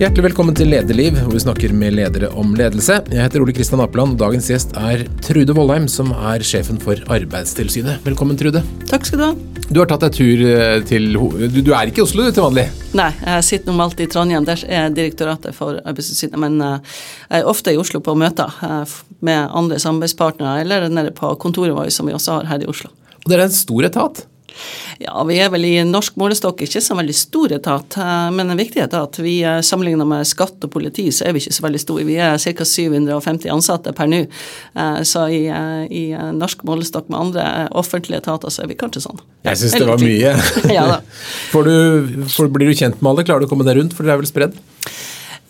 Hjertelig velkommen til Lederliv, hvor vi snakker med ledere om ledelse. Jeg heter Ole Kristian Apeland, og dagens gjest er Trude Vollheim, som er sjefen for Arbeidstilsynet. Velkommen, Trude. Takk skal du ha. Du har tatt deg tur eh, til Du, du er ikke i Oslo du, til vanlig? Nei, jeg sitter normalt i Trondheim, der er Direktoratet for Arbeidstilsynet. Men eh, jeg er ofte i Oslo på møter eh, med andre samarbeidspartnere, eller nede på kontoret vårt, som vi også har her i Oslo. Og dere er en stor etat. Ja, vi er vel i norsk målestokk ikke så veldig stor etat, eh, men en viktig etat. Vi eh, Sammenlignet med skatt og politi, så er vi ikke så veldig store. Vi er ca. 750 ansatte per nå. Eh, Så i, i norsk målestokk med andre offentlige etater, så er vi kanskje sånn. Jeg syns det var mye. ja. Får du, får, blir du kjent med alle? Klarer du å komme deg rundt, for dere er vel spredd?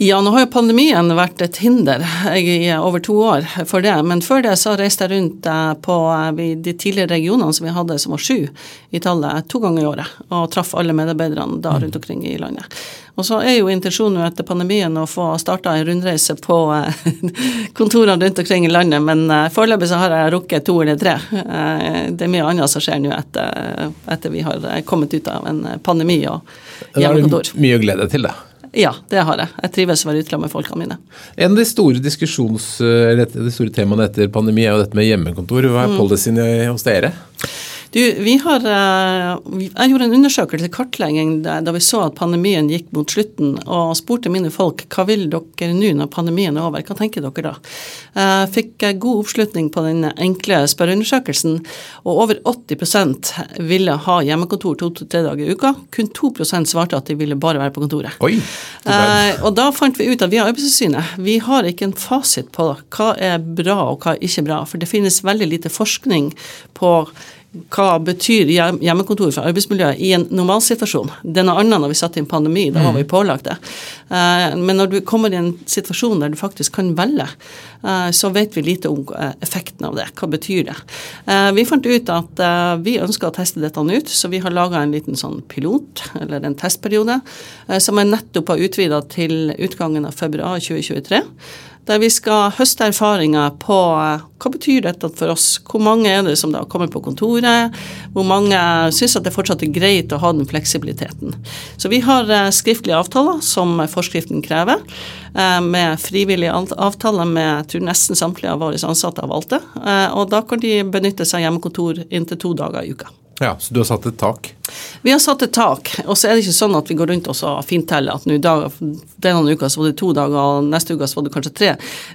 Ja, nå har jo pandemien vært et hinder i over to år for det. Men før det så reiste jeg rundt eh, på eh, de tidligere regionene som vi hadde, som var sju i tallet, to ganger i året. Og traff alle medarbeiderne da rundt omkring i landet. Og så er jo intensjonen jo etter pandemien å få starta en rundreise på eh, kontorene rundt omkring i landet, men eh, foreløpig så har jeg rukket to eller tre. Eh, Det er mye annet som skjer nå etter, etter vi har eh, kommet ut av en eh, pandemi og hjemmekontor. Det er mye å glede deg til, da. Ja, det har jeg. Jeg trives å være ute med folkene mine. En av de store diskusjons, eller de store temaene etter pandemi er jo dette med hjemmekontor. Hva er policyen hos dere? Du, vi har, eh, jeg gjorde en undersøkelse, kartlegging, da vi så at pandemien gikk mot slutten, og spurte mine folk hva vil dere nå når pandemien er over, hva tenker dere da? Jeg fikk eh, god oppslutning på den enkle spørreundersøkelsen, og over 80% ville ha hjemmekontor to-tre dager i uka. Kun 2 svarte at de ville bare være på kontoret. Oi! Eh, og da fant vi ut at vi har Arbeidstilsynet. Vi har ikke en fasit på hva er bra og hva er ikke bra. For det finnes veldig lite forskning på hva betyr hjem- hjemmekontor for arbeidsmiljøet i en normalsituasjon. Det er noe annet når vi satt i en pandemi, da var vi pålagt det. Eh, Men når du kommer i en situasjon der du faktisk kan velge, eh, så vet vi lite om eh, effekten av det. Hva betyr det? Vi fant ut at vi ønsker å teste dette ut, så vi har laga en liten sånn pilot, eller en testperiode, som er nettopp har utvida til utgangen av februar 2023 der vi skal høste erfaringer på eh, hva betyr dette for oss. Hvor mange er det som da kommer på kontoret? Hvor mange syns at det fortsatt er greit å ha den fleksibiliteten. Så vi har eh, skriftlige avtaler som forskriften krever, eh, med frivillige avtaler med jeg tror nesten samtlige av våre ansatte det. Eh, Og da kan de benytte seg av hjemmekontor inntil to dager i uka. Ja, Så du har satt et tak? Vi har satt et tak, og så er det ikke sånn at vi går rundt og så finteller at nå denne uka så var det to dager, og neste uke så var det kanskje tre.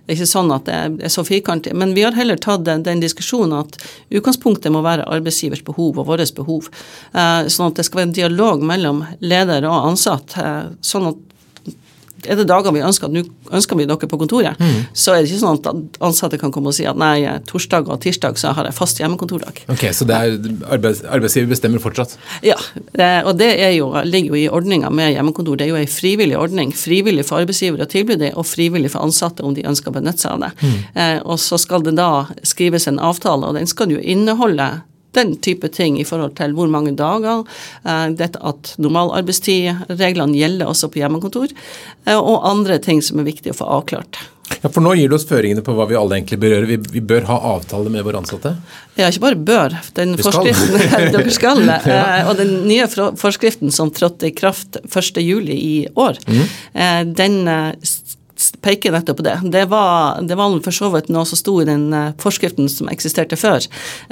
Det er ikke sånn at det er så firkantig. Men vi har heller tatt den, den diskusjonen at utgangspunktet må være arbeidsgivers behov og vårt behov. Eh, sånn at det skal være en dialog mellom leder og ansatt. Eh, sånn at er det dager vi ønsker at nå ønsker vi dere på kontoret, så er det ikke sånn at ansatte kan komme og si at nei, torsdag og tirsdag så har jeg fast hjemmekontordag. Ok, Så det er arbeids, arbeidsgiver bestemmer fortsatt? Ja, det- og det jo, ligger jo i ordninga med hjemmekontor. Det er jo ei frivillig ordning. Frivillig for arbeidsgiver å tilby det, og frivillig for ansatte om de ønsker å benytte seg av det. Eh, og så skal det da skrives en avtale, og den skal jo inneholde den type ting i forhold til hvor mange dager, eh, dette at normalarbeidstidreglene gjelder også på hjemmekontor, eh, og andre ting som er viktig å få avklart. Ja, For nå gir du oss føringene på hva vi alle egentlig bør gjøre. Vi, vi bør ha avtale med våre ansatte. Ja, ikke bare bør. Den Vi skal. dere skal. ja. Og den nye forskriften som trådte i kraft 1. juli i år, mm. den eh, peker nettopp på det. Det var, det var for så vidt noe som sto i den eh, forskriften som eksisterte før.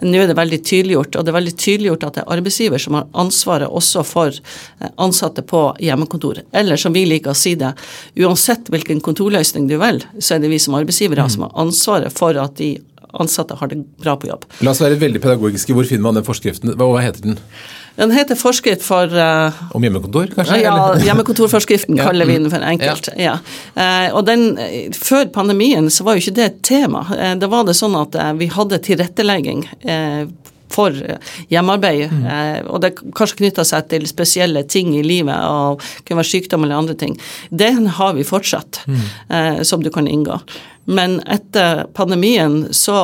Nå er det veldig tydeliggjort, og det er veldig tydeliggjort at det er arbeidsgiver som har ansvaret også for eh, ansatte på hjemmekontor. Eller som vi liker å si det, uansett hvilken kontorløsning du velger, så er det vi som arbeidsgivere som har ansvaret for at de ansatte har det bra på jobb. La oss være veldig pedagogiske. Hvor finner man den forskriften? Hva heter den? Den heter forskrift for uh, Om hjemmekontor, kanskje? ja, hjemmekontorforskriften Ja, kaller vi den for enkelt. Ja. Eh, og den, Før pandemien så var jo ikke det et tema. Uh, da var det sånn at vi hadde tilrettelegging for hjemmearbeid. Mm. Eh, og det kanskje knytta seg til spesielle ting i livet, og kunne være sykdom eller andre ting. Den har vi fortsatt, Mm. eh, som du kan inngå. Men etter pandemien så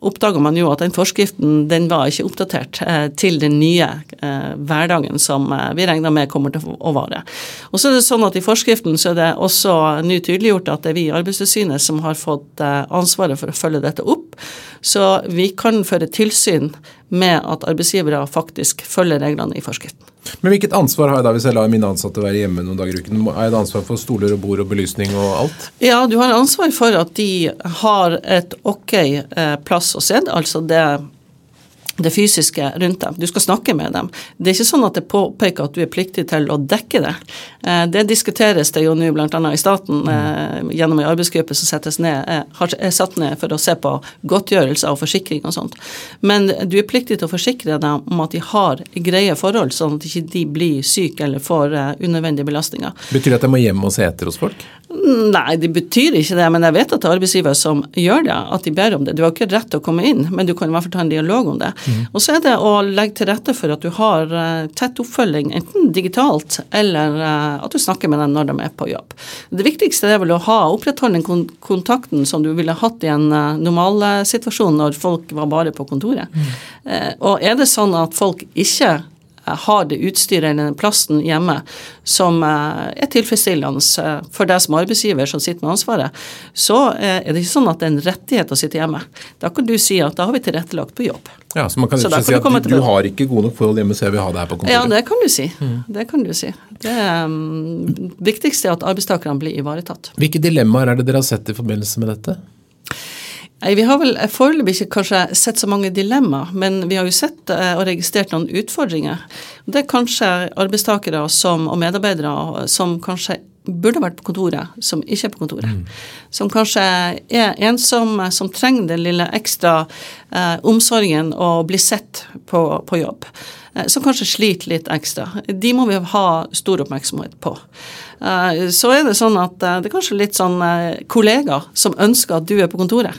oppdaga man jo at den forskriften den var ikke oppdatert eh, til den nye eh, hverdagen som eh, vi regner med kommer til å vare. Og så er det sånn at I forskriften så er det også nå tydeliggjort at det er vi i Arbeidstilsynet som har fått ansvaret for å følge dette opp. Så vi kan føre tilsyn med at arbeidsgivere faktisk følger reglene i forskriften. Men hvilket ansvar har jeg da hvis jeg lar mine ansatte være hjemme noen dager i uken? Har jeg et ansvar for stoler og bord og belysning og alt? Ja, du har ansvar for at de har et ok eh, plass å se, altså det det fysiske rundt dem. Du skal snakke med dem. Det er ikke sånn at det påpeker at du er pliktig til å dekke det. Eh, det diskuteres det jo nå bl.a. i staten eh, gjennom en arbeidsgruppe som settes ned, eh, er satt ned for å se på godtgjørelser og forsikring og sånt. Men du er pliktig til å forsikre dem om at de har greie forhold, sånn at de ikke blir syke eller får unødvendige belastninger. Betyr det at de må hjem og se etter hos folk? Nei, det betyr ikke det, men jeg vet at det er arbeidsgiver som gjør det, at de ber om det. Du har ikke rett til å komme inn, men du kan i hvert fall ta en dialog om det. Mm. Og så er det å legge til rette for at du har uh, tett oppfølging, enten digitalt eller uh, at du snakker med dem når de er på jobb. Det viktigste er vel å ha opprettholde den kontakten som du ville hatt i en normal normalsituasjon når folk var bare på kontoret. Mm. og er det sånn at folk ikke har det utstyret eller den plassen hjemme som eh, er tilfredsstillende eh, for deg som arbeidsgiver som sitter med ansvaret, så eh, er det ikke sånn at det er en rettighet å sitte hjemme. Da kan du si at da har vi tilrettelagt på jobb. Ja, Så man kan ikke si at du, du, har ikke gode nok forhold hjemme, så jeg vil ha det her på kontoret? Ja, det kan du si. Mm. Det kan du si. Det um, viktigste er at arbeidstakerne blir ivaretatt. Hvilke dilemmaer er det dere har sett i forbindelse med dette? Nei, Vi har vel foreløpig ikke kanskje sett så mange dilemmaer, men vi har jo sett eh, og registrert noen utfordringer. Det er kanskje arbeidstakere som, og medarbeidere som kanskje burde vært på kontoret, som ikke er på kontoret. Mm. Som kanskje er ensomme, som trenger den lille ekstra eh, omsorgen og bli sett på, på jobb. Eh, som kanskje sliter litt ekstra. De må vi ha stor oppmerksomhet på. Eh, så er det sånn at eh, det er kanskje litt sånn eh, kollegaer som ønsker at du er på kontoret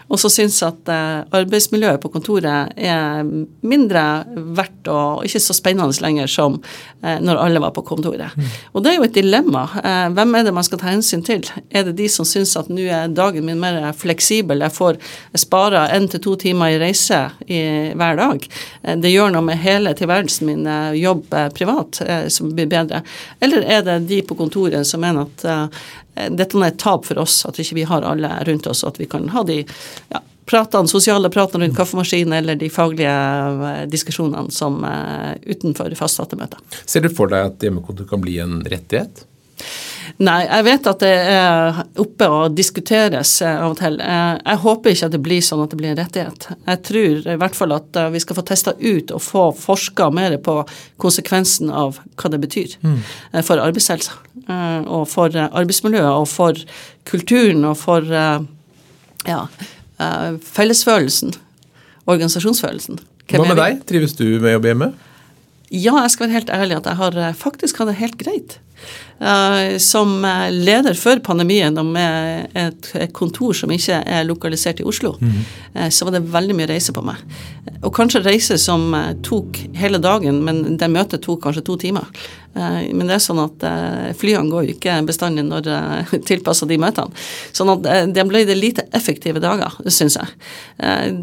og så syns at eh, arbeidsmiljøet på kontoret er mindre verdt og ikke så spennende lenger som eh, når alle var på kontoret. Mm. Og det er jo et dilemma. Eh, hvem er det man skal ta hensyn til? Er det de som syns at nå er dagen min mer fleksibel, jeg får spare én til to timer i reise i, hver dag? Det gjør noe med hele tilværelsen min, jobb privat, som blir bedre. Eller er det de på kontoret som mener at dette er et tap for oss, at ikke vi har alle rundt oss, og at vi kan ha de ja, pratene, sosiale pratene rundt kaffemaskinen eller de faglige eh, diskusjonene som uh, utenfor fastsatte møter. Ser du for deg at hjemmekontor kan bli en rettighet? Nei, jeg vet at det er oppe og diskuteres av og til. Jeg håper ikke at det blir sånn at det blir en rettighet. Jeg tror i hvert fall at vi skal få testa ut og få forska mer på konsekvensen av hva det betyr mm. for arbeidshelsa. Og for arbeidsmiljøet og for kulturen og for ja, fellesfølelsen. Organisasjonsfølelsen. Hva med deg? Trives du med å jobbe hjemme? Ja, jeg skal være helt ærlig at jeg har faktisk hatt det helt greit. Eh, som leder før pandemien og med et, kontor som ikke er lokalisert i Oslo, mm. så var det veldig mye reise på meg. Og kanskje reise som eh, tok hele dagen, men det møtet tok kanskje to timer. Men det er sånn at flyene går jo ikke bestandig når tilpassa de møtene. Sånn at det ble det lite effektive dager, syns jeg.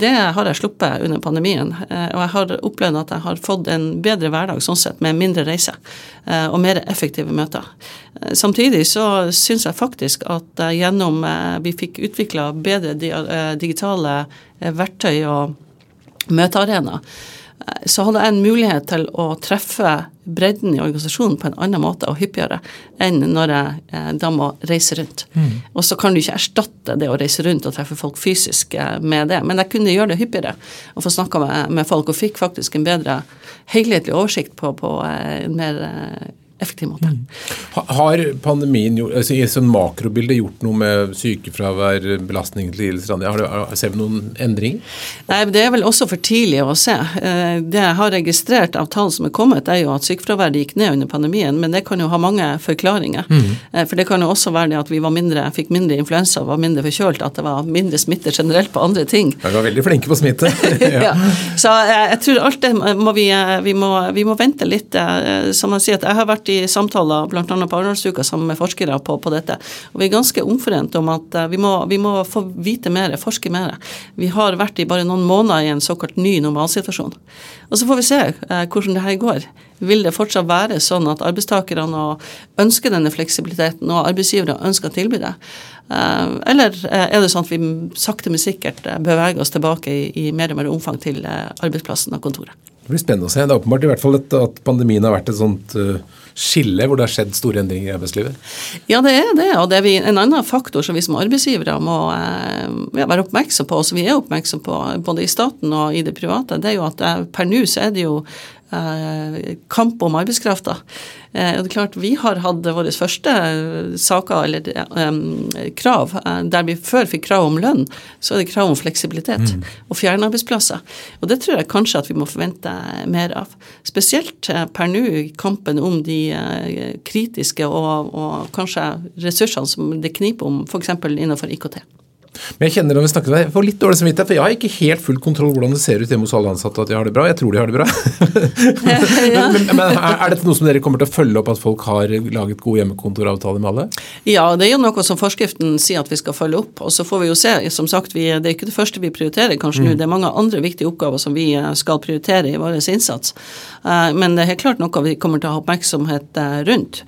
Det har jeg sluppet under pandemien. Og jeg har opplevd at jeg har fått en bedre hverdag sånn sett, med mindre reise og mer effektive møter. Eh, samtidig så syns jeg faktisk at eh, gjennom eh, vi fikk utvikla bedre digitale verktøy og møtearenaer, så hadde jeg en mulighet til å treffe bredden i organisasjonen på en annen måte og hyppigere enn når jeg da må reise rundt. Mm. Og så kan du ikke erstatte det å reise rundt og treffe folk fysisk med det, men jeg kunne gjøre det hyppigere og få snakka med, med, folk, og fikk faktisk en bedre helhetlig oversikt på, på en mer effektiv måte. Mm. Har pandemien altså i sånn makrobilde gjort noe med sykefravær, belastningslidelser? Ser vi noen endringer? Nei, Det er vel også for tidlig å se. Eh, det jeg har registrert av tall som er kommet, er jo at sykefraværet gikk ned under pandemien, men det kan jo ha mange forklaringer. Mm. Eh, for det kan jo også være det at vi var mindre, fikk mindre influensa, var mindre forkjølt, at det var mindre smitte generelt på andre ting. Vi var veldig flinke på smitte. ja. Så jeg, eh, jeg tror alt det må vi, vi, må, vi må vente litt. Som man sier, at jeg har vært i samtaler bl.a. på Arendalsuka sammen med forskere på, på, dette. Og vi er ganske omforent om at vi må, vi må få vite mer, forske mer. Vi har vært i bare noen måneder i en såkalt ny normalsituasjon. Og så får vi se hvordan det her går. Vil det fortsatt være sånn at arbeidstakerne ønsker denne fleksibiliteten, og arbeidsgivere ønsker å tilby det? Eh, eller er det sånn at vi sakte, men sikkert beveger oss tilbake i, mer og mer omfang til eh, arbeidsplassen og kontoret? Det blir spennende å se. Det er åpenbart i hvert fall at pandemien har vært et sånt uh, skille hvor det har skjedd store endringer i arbeidslivet? Ja, det er det. Og det er en annen faktor som vi som arbeidsgivere må eh, være oppmerksom på, og som vi er oppmerksom på både i staten og i det private, det er jo at uh, per nå så er det jo Eh, kamp om arbeidskrafta. Eh, det er klart Vi har hatt våre første saker, eller um, krav, der vi før fikk krav om lønn, så er det krav om fleksibilitet mm. og fjernarbeidsplasser. Og det tror jeg kanskje at vi må forvente mer av. Spesielt per nå i kampen om de kritiske og, og kanskje ressursene som det kniper om, f.eks. innenfor IKT. Men jeg kjenner når vi snakker med deg, jeg får litt dårlig samvittighet, for jeg har ikke helt full kontroll hvordan det ser ut hjemme hos alle ansatte at de har det bra. Jeg tror de har det bra. men, men, men, er dette noe som dere kommer til å følge opp, at folk har laget gode hjemmekontoravtaler med alle? Ja, det er jo noe som forskriften sier at vi skal følge opp. Og så får vi jo se. Som sagt, vi, det er ikke det første vi prioriterer kanskje mm. nå. Det er mange andre viktige oppgaver som vi eh, skal prioritere i vår innsats. Eh, men det er helt klart noe vi kommer til å ha oppmerksomhet eh, rundt.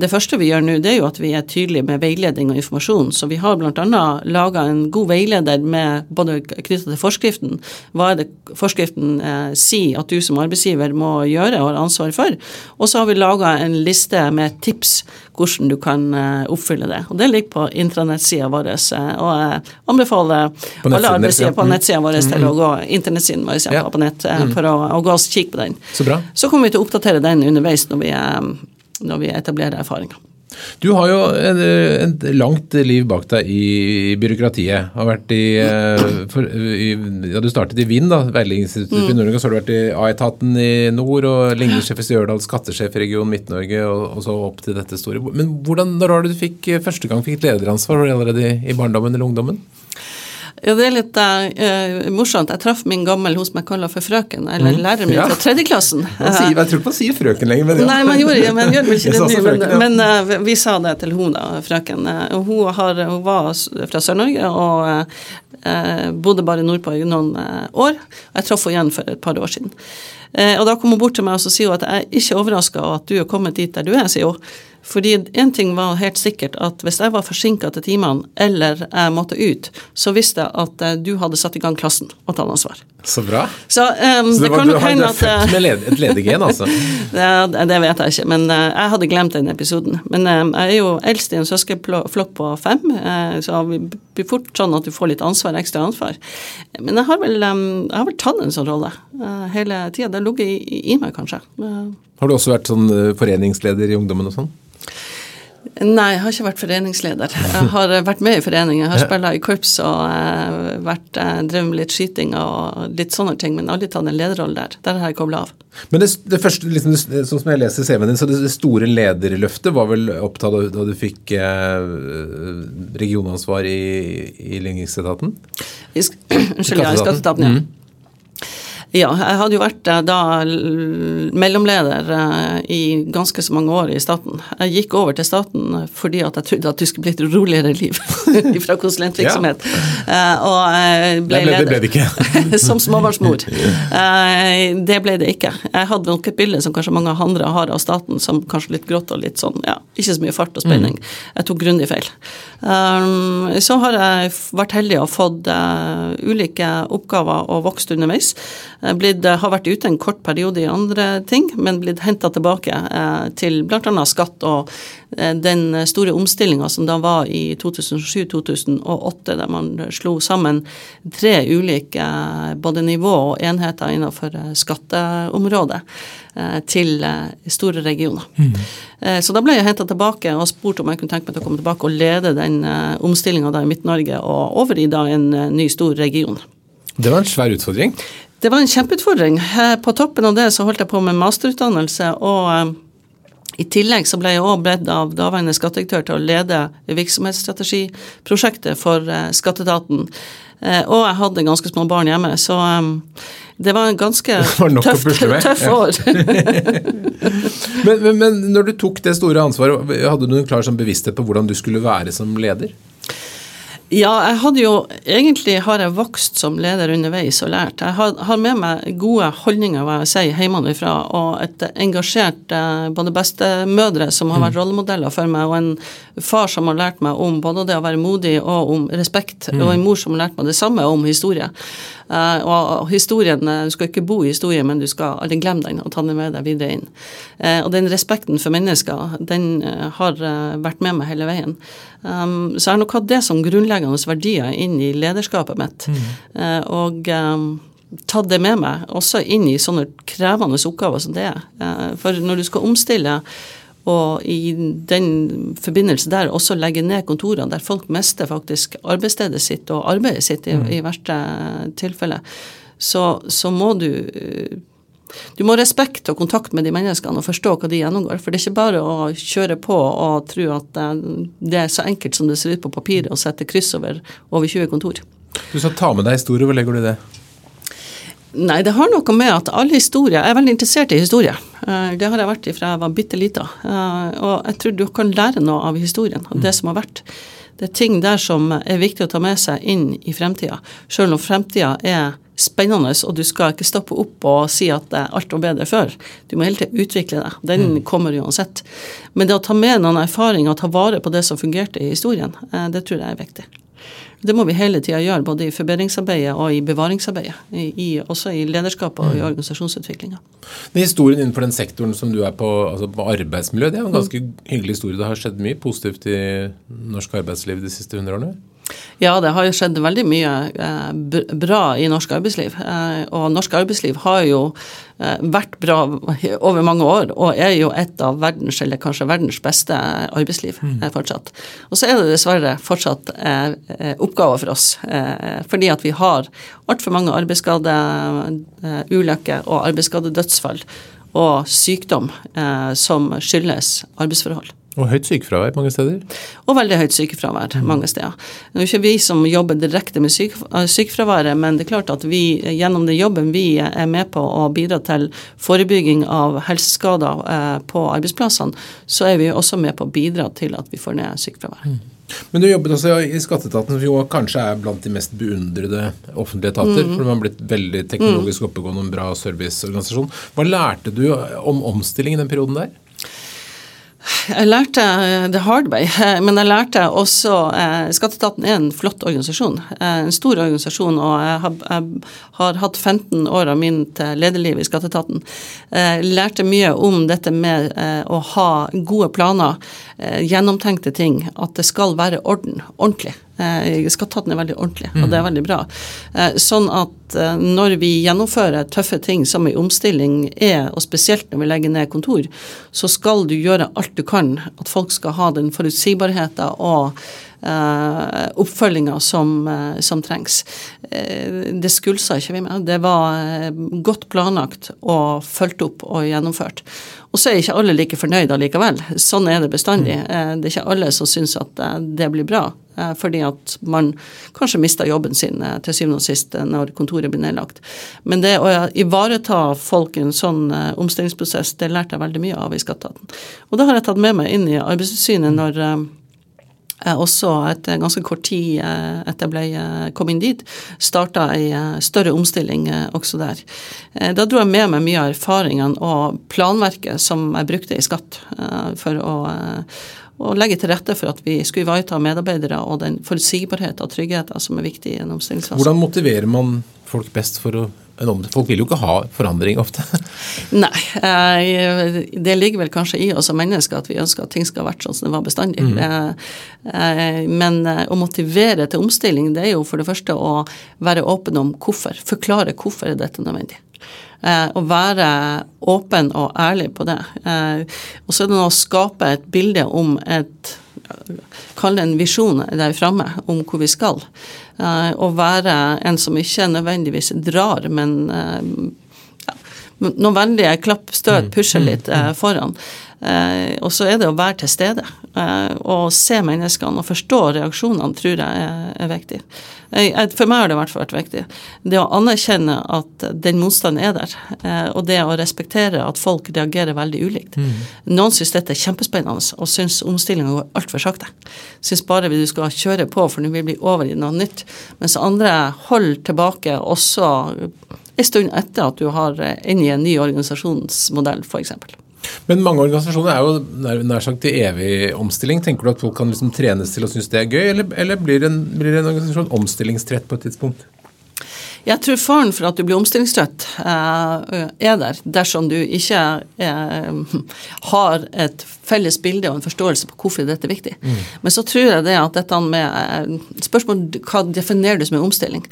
Det første vi gjør nå, det er jo at vi er tydelige med veiledning og informasjon. Så vi har bl.a. laga laga en god veileder med både knytta til forskriften, hva er det forskriften eh, sier at du som arbeidsgiver må gjøre og har ansvar for, og så har vi laga en liste med tips hvordan du kan eh, oppfylle det. Og Det ligger på intranettsida vår, eh, og jeg anbefaler alle arbeidsgivere på nettsida vår til å gå internettsiden vår ja. på nett mm. for å, å gå og kikke på den. Så, bra. så kommer vi til å oppdatere den underveis når vi, når vi etablerer erfaringer. Du har jo et langt liv bak deg i byråkratiet. Har vært i, eh, for, i ja, Du startet i Vind, da, Veiledningsinstituttet mm. i Nord-Norge. Så har du vært i A-etaten i nord, og ligningssjef i Stjørdal, skattesjef i Region Midt-Norge, og, og, så opp til dette store. Men hvordan, når var det du fikk første gang fikk lederansvar? Var det allerede i, i barndommen eller ungdommen? Ja, det er litt uh, morsomt. Jeg traff min gammel hos meg kaller for frøken, eller mm. læreren min ja. fra tredjeklassen. Sier, jeg tror ikke man sier frøken lenger, men ja. Nei, man gjorde, ja, man gjør vel ikke det nå, men, ja. men uh, vi sa det til hun da, frøken. Uh, hun, har, hun, var fra Sør-Norge og bodde bare nordpå i noen år. Jeg traff henne igjen for et par år siden. Og da kom hun bort til meg og så sier hun at jeg er ikke overraska over at du er kommet dit der du er, sier hun. Fordi én ting var helt sikkert, at hvis jeg var forsinka til timene, eller jeg måtte ut, så visste jeg at eh, du hadde satt i gang klassen og tatt ansvar. Så bra. Så, um, så det, det var, du, har, du er født med led, et ledergen, altså? det, det, vet jeg ikke, men uh, jeg hadde glemt den episoden. Men uh, jeg er jo eldst i en søskenflokk på fem, uh, så vi blir fort sånn at du får litt ansvar, ekstra ansvar. Men jeg har vel, um, jeg har vel tatt en sånn rolle hele tida. Det har ligget i, i, meg, kanskje. har du også vært sånn foreningsleder i ungdommen og sånn? Nei, jeg har ikke vært foreningsleder. Jeg har vært med i foreninger, Jeg har spilt i korps og uh, vært, drevet med litt skyting og litt sånne ting, men aldri tatt en lederrolle der. Der har jeg kobla av. Men det, det første, liksom, sånn som jeg leser CV-en din, så det, det, store lederløftet var vel opptatt da, da du fikk eh, regionansvar i, i ligningsetaten? Unnskyld, ja, i skatteetaten, ja. Mm. Ja, jeg hadde jo vært eh, da mellomleder eh, i ganske så mange år i staten. Jeg gikk over til staten fordi at jeg trodde at du skulle bli et roligere liv fra konsulentvirksomhet. Ja. Eh, og ble leder. Det ble det ikke. som småbarnsmor. Det ble det ikke. Jeg hadde nok et bilde som kanskje mange andre har av staten, som kanskje litt grått og litt sånn, ja, ikke så mye fart og spenning. Mm. Jeg tok grundig feil. Så har jeg vært heldig og fått ulike oppgaver og vokst underveis. Blitt, eh, har vært ute en kort periode i andre ting, men blitt henta tilbake eh, til bl.a. skatt og eh, den store omstillinga som da var i 2007-2008, der man slo sammen tre ulike både nivå og enheter innenfor skatteområdet til store regioner. Mm. Så da ble jeg henta tilbake og spurt om jeg kunne tenke meg til å komme tilbake og lede den omstillinga i Midt-Norge og over i da en ny, stor region. Det var en svær utfordring? Det var en kjempeutfordring. På toppen av det så holdt jeg på med masterutdannelse, og eh, I tillegg så ble jeg òg bedt av daværende skattedirektør til å lede virksomhetsstrategiprosjektet for eh, skatteetaten. Eh, og jeg hadde ganske små barn hjemme, så det var en ganske tøff, tøff år. men, men, men, når du tok det store ansvaret, hadde du en klar sånn bevissthet på hvordan du skulle være som leder? Ja, jeg hadde jo Egentlig har jeg vokst som leder underveis og lært. Jeg har, har med meg gode holdninger, hva jeg sier, hjemmefra, og et engasjert eh, både bestemødre som har vært mm. rollemodeller for meg, og en far som har lært meg om både det å være modig og om respekt, mm. og en mor som har lært meg det samme om historie. Uh, og historien, eh, Du skal ikke bo i historien, men du skal aldri glemme den og ta den med deg videre inn. Uh, og den respekten for mennesker, den uh, har vært med meg hele veien. Um, så jeg har nok hatt det som grunnleggende verdier inn i lederskapet mitt. Mm. og um, tatt det med meg også inn i sånne krevende oppgaver som det er. for når du skal omstille og i den forbindelse der også legge ned kontorene, der folk mister faktisk arbeidsstedet sitt og arbeidet sitt i, mm. i verste tilfelle, så, så, må du du må ha respekt og kontakt med de menneskene og forstå hva de gjennomgår. For det er ikke bare å kjøre på og tro at det er så enkelt som det ser ut på papiret å sette kryss over over 20 kontor. Du skal ta med deg historie. Hvor legger du det? Nei, det har noe med at alle historier Jeg er veldig interessert i historie. Eh, det har jeg vært fra jeg var bitte lita. Eh, og jeg tror du kan lære noe av historien, av det som har vært. Det er ting der som er viktig å ta med seg inn i fremtida. Selv om fremtida er spennende, og du skal ikke stoppe opp og si at alt var bedre før. Du må hele tiden utvikle deg. Den mm. kommer uansett. Men det å ta med noen erfaringer og ta vare på det som fungerte i historien, eh, det tror jeg er viktig. Det må vi hele tida gjøre, både i forbedringsarbeidet og i bevaringsarbeidet. I, i, også i lederskapet og i mm. organisasjonsutviklinga. Historien innenfor den sektoren som du er på, altså på arbeidsmiljø, det er en ganske mm. hyggelig historie. Det har skjedd mye positivt i norsk arbeidsliv de siste hundre årene? Ja, det har jo skjedd veldig mye eh, bra i norsk arbeidsliv. Eh, og norsk arbeidsliv har jo eh, vært bra over mange år, og er jo et av verdens, eller kanskje verdens beste arbeidsliv mm. fortsatt. Og så er det dessverre fortsatt oppgaver for oss, fordi at vi har altfor mange arbeidsskadeulykker og arbeidsskadedødsfall og sykdom som skyldes arbeidsforhold. Og høyt sykefravær mange steder? Og veldig høyt sykefravær mm. mange steder. Det er ikke vi som jobber direkte med eh, sykefraværet, men det er klart at vi gjennom den jobben vi er med på å bidra til forebygging av helseskader eh, på arbeidsplassene, så er vi også med på å bidra til at vi får ned sykefraværet. Mm. Men du jobbet også i Skatteetaten, som jo kanskje er blant de mest beundrede offentlige etater. Mm. For man har blitt veldig teknologisk oppegående og en bra serviceorganisasjon. Hva lærte du om omstilling i den perioden der? Jeg lærte the hard way, men jeg lærte også eh, Skatteetaten er en flott organisasjon. Eh, en stor organisasjon, og jeg har, jeg har hatt 15 år av mitt lederliv i Skatteetaten. Eh, lærte mye om dette med å ha gode planer, gjennomtenkte ting. At det skal være orden. Ordentlig. Eh, ta er veldig ordentlig, og det er mm. veldig bra. Eh, sånn at eh, når vi gjennomfører tøffe ting som i omstilling er, og spesielt når vi legger ned kontor, så skal du gjøre alt du kan. At folk skal ha den forutsigbarheten og Uh, oppfølginga som, som, trengs. Det skulsa ikke vi med. Det var godt planlagt og fulgt opp og gjennomført. Og så er ikke alle like fornøyde likevel. Sånn er det bestandig. Mm. det er ikke alle som syns at det blir bra. Eh, fordi at man kanskje mister jobben sin eh, til syvende og sist eh, når kontoret blir nedlagt. Men det å ivareta folk i en sånn omstillingsprosess, det lærte jeg veldig mye av i Skatteetaten. Og det har jeg tatt med meg inn i Arbeidstilsynet når også etter ganske kort tid etter jeg ble, kom inn dit, starta ei større omstilling også der. Da dro jeg med meg mye av erfaringene og planverket som jeg brukte i skatt for å og legge til rette for at vi skulle ivareta medarbeidere og den forutsigbarhet og tryggheten som er viktig i en omstillingsfase. Hvordan motiverer man folk best for å Folk vil jo ikke ha forandring ofte? Nei, eh, det ligger vel kanskje i oss som mennesker at vi ønsker at ting skal ha vært sånn som det var bestandig. Mm. Men å motivere til omstilling, det er jo for det første å være åpen om hvorfor. Forklare hvorfor er dette nødvendig. Eh, å være åpen og ærlig på det. Eh, og så er det å skape et bilde om et Kall det en visjon der framme om hvor vi skal. Eh, å være en som ikke nødvendigvis drar, men ja, noen vennlige klapp, støt, pusher litt eh, foran. Eh, og så er det å være til stede. Eh, og se menneskene og forstå reaksjonene tror jeg er, er viktig. Jeg, for meg har det i hvert fall vært viktig. Det å anerkjenne at den motstanden er der, eh, og det å respektere at folk reagerer veldig ulikt. Mm. Noen syns dette er kjempespennende og syns omstillinga går altfor sakte. Syns bare du skal kjøre på for nå vil bli over i noe nytt. Mens andre holder tilbake også en stund etter at du har inn i en ny organisasjonsmodell, f.eks. Men mange organisasjoner er jo nær, nær sagt i evig omstilling. Tenker du at folk kan liksom trenes til å synes det er gøy, eller, eller blir, en, blir en organisasjon omstillingstrett på et tidspunkt? Jeg tror faren for at du blir omstillingstrøtt eh, er der, dersom du ikke eh, har et felles bilde og en forståelse på hvorfor dette er viktig. Mm. Men så tror jeg det at dette med eh, Spørsmål hva definerer du som en omstilling?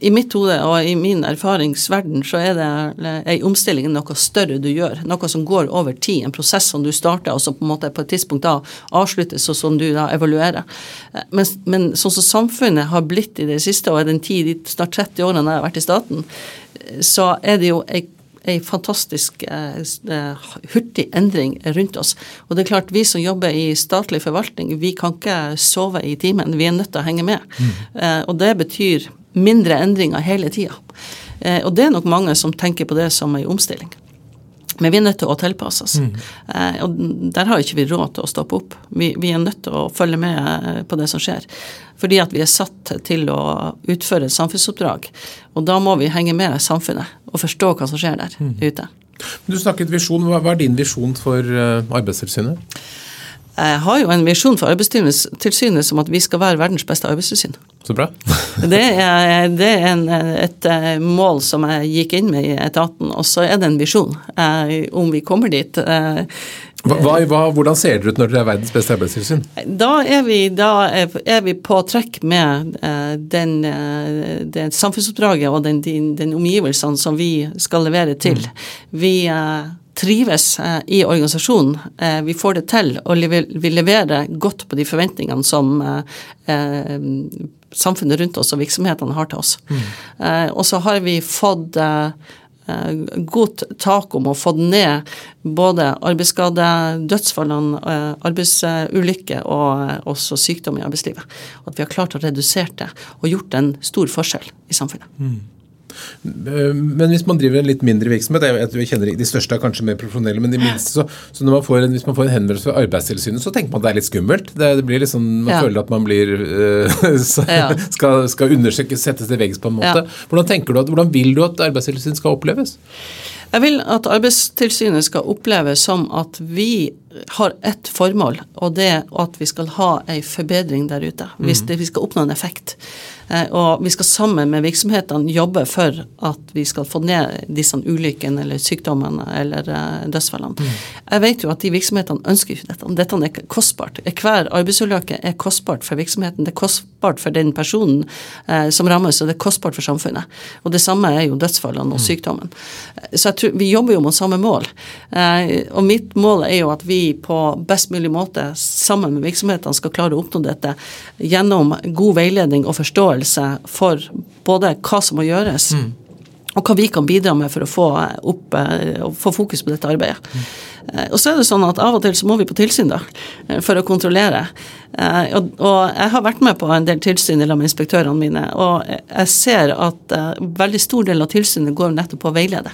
I mitt hode og i min erfaringsverden så er det ei omstilling noe større du gjør. Noe som går over tid. En prosess som du starter, og som på en måte på et tidspunkt da avsluttes, og som du da evaluerer. Men, men sånn som samfunnet har blitt i det siste, og i den tid, de snart 30 30 årene jeg har vært i staten, så er det jo ei ei fantastisk eh, eh, hurtig endring rundt oss. Og det er klart, vi som jobber i statlig forvaltning, vi kan ikke sove i timen. Vi er nødt til å henge med. Mm. Eh, og det betyr mindre endringer hele tida. Eh, og det er nok mange som tenker på det som ei omstilling. Men vi er nødt til å tilpasse oss. Mm. Eh, og der har ikke vi råd til å stoppe opp. Vi, vi, er nødt til å følge med eh, på det som skjer. Fordi at vi er satt til å utføre et samfunnsoppdrag. Og da må vi henge med samfunnet og forstå hva som skjer der mm. ute. Du snakket visjon. Hva er din visjon for uh, Arbeidstilsynet? Jeg har jo en visjon for Arbeidstilsynet som at vi skal være verdens beste arbeidstilsyn. Så bra. det er, det er en, et eh, mål som jeg gikk inn med i etaten, og så er det en visjon. Eh, om vi kommer dit. Eh, hva, hva, hvordan ser dere ut når dere er verdens beste arbeidstilsyn? Da er vi, da er vi på trekk med den, den samfunnsoppdraget og den, den, den, omgivelsene som vi skal levere til. Mm. Vi trives i organisasjonen. Vi får det til, og vi leverer godt på de forventningene som samfunnet rundt oss og virksomhetene har til oss. Mm. Eh, og så har vi fått eh, eh, godt tak om å få ned både arbeidsskade, dødsfallene, eh, arbeidsulykker og også sykdom i arbeidslivet. At vi har klart å redusere det og gjort en stor forskjell i samfunnet. Mm. Men hvis man driver en litt mindre virksomhet, jeg, jeg kjenner De største er kanskje mer profesjonelle, men de minste, så, så man en, hvis man får en henvendelse fra Arbeidstilsynet, så tenker man at det er litt skummelt. Det, det blir liksom, Man ja. føler at man blir uh, skal, skal undersøkes, settes til veggs på en måte. Ja. Hvordan tenker du at, hvordan vil du at Arbeidstilsynet skal oppleves? Jeg vil at Arbeidstilsynet skal oppleves som at vi har ett formål, og det er at vi skal ha en forbedring der ute. Hvis mm. vi skal oppnå en effekt. Eh, og vi skal sammen med virksomhetene jobbe for at vi skal få ned disse ulykkene eller sykdommene eller eh, dødsfallene. Mm. Jeg vet jo at de virksomhetene ønsker ikke dette. Dette er kostbart. Hver arbeidsulykke er kostbart for virksomheten. Det er kostbart for den personen eh, som rammes, og det er kostbart for samfunnet. Og det samme er jo dødsfallene og mm. sykdommen. Så jeg tror vi jobber jo mot samme mål. Og mitt mål er jo at vi på best mulig måte sammen med virksomhetene skal klare å oppnå dette gjennom god veiledning og forståelse forståelse for både hva som må gjøres, mm. og hva vi kan bidra med for å få, opp, eh, få fokus på dette arbeidet. Mm. Og så er det sånn at Av og til så må vi på tilsyn da, eh, for å kontrollere. Og, og Jeg har vært med på en del tilsyn med inspektørene mine, og jeg ser at veldig stor del av tilsynet går nettopp på å veilede.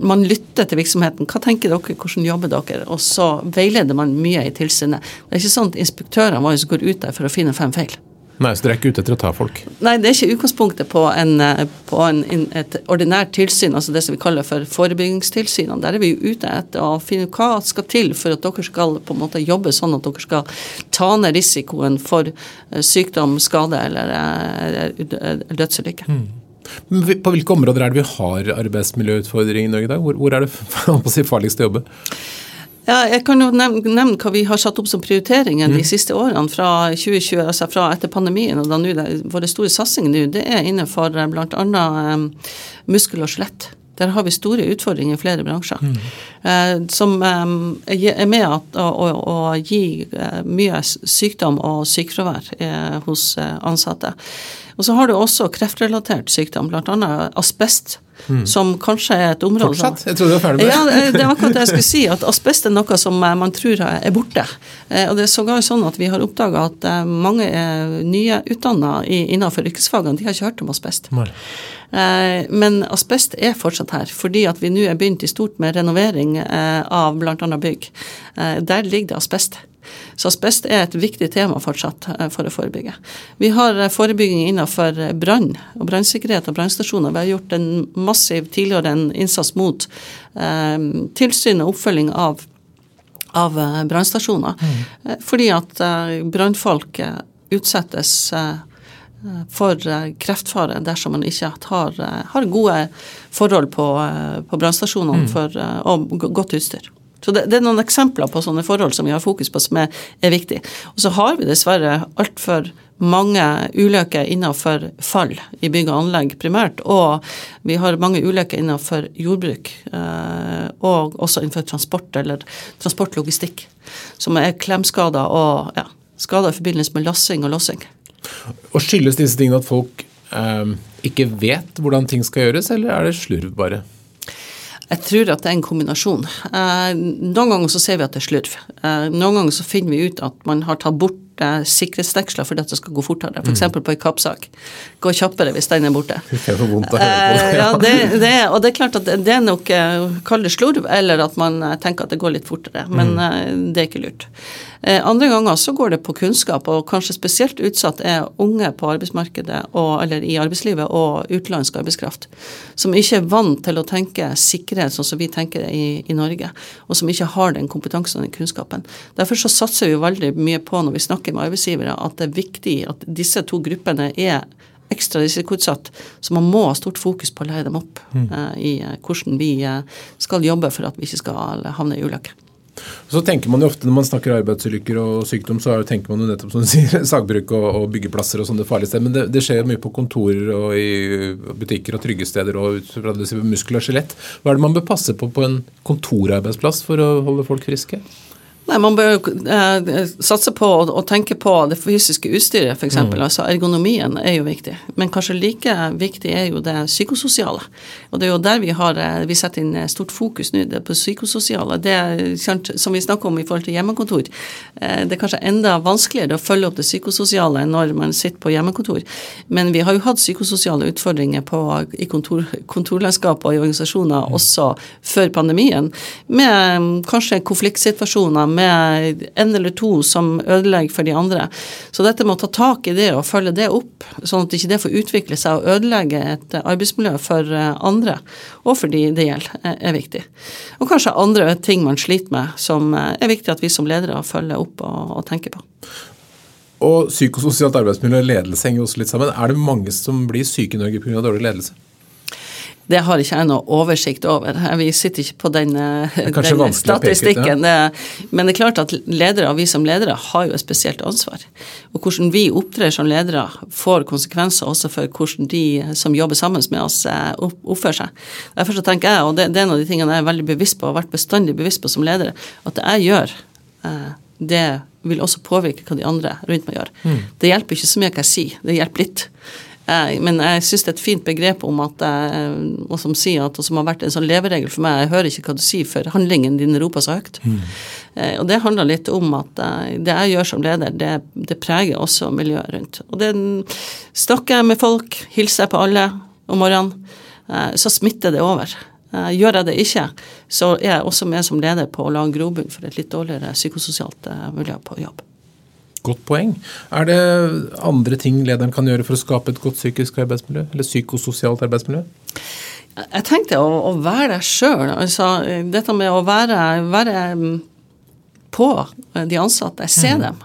Man lytter til virksomheten. Hva tenker dere, hvordan jobber dere? Og så veileder man mye i tilsynet. Det er ikke sånn at inspektørene våre går ut der for å finne fem feil. Nei, Så dere er ikke ute etter å ta folk? Nei, det er ikke utgangspunktet på, en, eh, på en, et ordinært tilsyn, altså det som vi kaller for forebyggingstilsynene. Der er vi jo ute etter å finne ut hva skal til for at dere skal på en måte jobbe sånn at dere skal ta ned risikoen for eh, sykdom, skade eller, eller dødsulykke. Mm. På hvilke områder er det vi har arbeidsmiljøutfordringer i Norge i dag? Hvor, hvor er det farligst å jobbe? Ja, jeg kan jo nevne, nevne, hva vi har satt opp som prioriteringer mm. de siste årene fra 2020, altså fra etter pandemien. og da nå, Våre store satsinger nå det er innenfor eh, bl.a. Um, muskel og skjelett. Der har vi store utfordringer i flere bransjer. Mm. Eh, som eh, er med at, å, å, å, gi eh, mye sykdom og sykefravær eh, hos eh, ansatte. Og så har du også kreftrelatert sykdom, bl.a. asbest som kanskje er et område Fortsatt? Jeg trodde du var ferdig med det. Ja, det det er akkurat det jeg skulle si, at asbest er noe som eh, man tror er borte. Eh, Og det er sågar sånn at vi har oppdaga at eh, mange nye utdanna innenfor yrkesfagene, de har ikke hørt om asbest. Nei. Eh, Men asbest er fortsatt her, fordi at vi nå er begynt i stort med renovering eh, av bl.a. bygg. Eh, Der ligger det asbest. Så asbest er et viktig tema fortsatt eh, for å forebygge. Vi har eh, forebygging innenfor eh, brann og brannsikkerhet og brannstasjoner. Vi har gjort en massiv tidligere en innsats mot eh, tilsyn og oppfølging av av brannstasjoner. Mm. Fordi at eh, brannfolk utsettes eh, for kreftfare dersom man ikke har, har gode forhold på, på brannstasjonene for, eh, og godt utstyr. Så det, det er noen eksempler på sånne forhold som vi har fokus på som er, er viktig. Og så har vi dessverre altfor mange ulykker innenfor fall i bygg og anlegg primært, og vi har mange ulykker innenfor jordbruk, eh, og også innenfor transport eller transportlogistikk, som er klemskader og ja, skader i forbindelse med lassing og lossing. Og Skyldes disse tingene at folk eh, ikke vet hvordan ting skal gjøres, eller er det slurv bare? Jeg tror at det er en kombinasjon. Eh, noen ganger så ser vi at det er slurv. Eh, noen ganger så finner vi ut at man har tatt bort eh, sikkerhetsdeksler fordi at det skal gå fortere. F.eks. Mm. For på en kappsak. Gå kjappere hvis den er borte. Det er vondt å høre på. Eh, ja, det, det, og det er klart at det, er nok eh, kall det slurv, eller at man eh, tenker at det går litt fortere. Men Mm. det er ikke lurt. Andre ganger så går det på kunnskap, og kanskje spesielt utsatt er unge på arbeidsmarkedet, og, eller i arbeidslivet, og utenlandsk arbeidskraft. Som ikke er vant til å tenke sikkerhet sånn som vi tenker i, i Norge, og som ikke har den kompetansen og den kunnskapen. Derfor så satser vi veldig mye på når vi snakker med arbeidsgivere, at det er viktig at disse to gruppene er ekstra risikoutsatt, så man må ha stort fokus på å lære dem opp eh, i eh, hvordan vi eh, skal jobbe for at vi ikke skal havne i ulykker. Så tenker man jo ofte Når man snakker arbeidsulykker og sykdom, så er tenker man jo nettopp som du sier, sagbruk og, og byggeplasser og sånne farlige steder. Men det, det skjer jo mye på kontorer og i butikker og trygge steder og ut fra muskel og skjelett. Hva er det man bør passe på på en kontorarbeidsplass for å holde folk friske? Nei, Man bør eh, satse på å, tenke på det fysiske utstyret, f.eks. Mm. Altså Ergonomien er jo viktig. Men kanskje like viktig er jo det psykososiale. Og det er jo der vi har eh, vi setter inn eh, stort fokus nå, det er på psykososiale. Det er, som vi snakker om i forhold til hjemmekontor. Eh, det er kanskje enda vanskeligere å følge opp det psykososiale når man sitter på hjemmekontor. Men vi har jo hatt psykososiale utfordringer på, i kontor, kontorlandskap og i organisasjoner også før pandemien, med mm, kanskje konfliktsituasjoner med en eller to som ødelegger for de andre. Så dette med å ta tak i det og følge det opp, sånn at ikke det får utvikle seg og ødelegge et eh, arbeidsmiljø for eh, andre, og for de det gjelder, er- er viktig. Og kanskje andre ting man sliter med, som eh, er viktig at vi som ledere følger opp og, og tenker på. Og psykososialt arbeidsmiljø og ledelse henger også litt sammen. Er det mange som blir syke i Norge pga. dårlig ledelse? Det har ikke jeg noe oversikt over. Vi sitter ikke på den, eh, den statistikken. Det- Men det er klart at ledere, og vi som ledere har jo et spesielt ansvar. Og hvordan vi opptrer som ledere får konsekvenser også for hvordan de som jobber sammen med oss eh, opp- oppfører seg. Derfor så tenker jeg, og det, det er en av de tingene jeg er veldig bevisst på, og har vært bestandig bevisst på som leder, at det jeg gjør, eh, det vil også påvirke hva de andre rundt meg gjør. Det hjelper ikke så mye hva jeg sier, det hjelper litt. Eh, Men jeg syns det er et fint begrep om at eh, og som sier at, og som har vært en sånn leveregel for meg, jeg hører ikke hva du sier før handlingen din roper så høyt. Mm. Og det handler litt om at eh, det jeg gjør som leder, det, det preger også miljøet rundt. Og det snakker jeg med folk, hilser jeg på alle om morgenen, eh, så smitter det over. Eh, Gjør jeg det ikke, så er jeg også med som leder på å lage grobunn for et litt dårligere psykososialt eh, miljø på jobb. Godt poeng. Er det andre ting lederen kan gjøre for å skape et godt psykisk arbeidsmiljø? Eller psykososialt arbeidsmiljø? Jeg tenkte å, å være der sjøl. Altså, dette med å være, være mm, på de ansatte, se dem.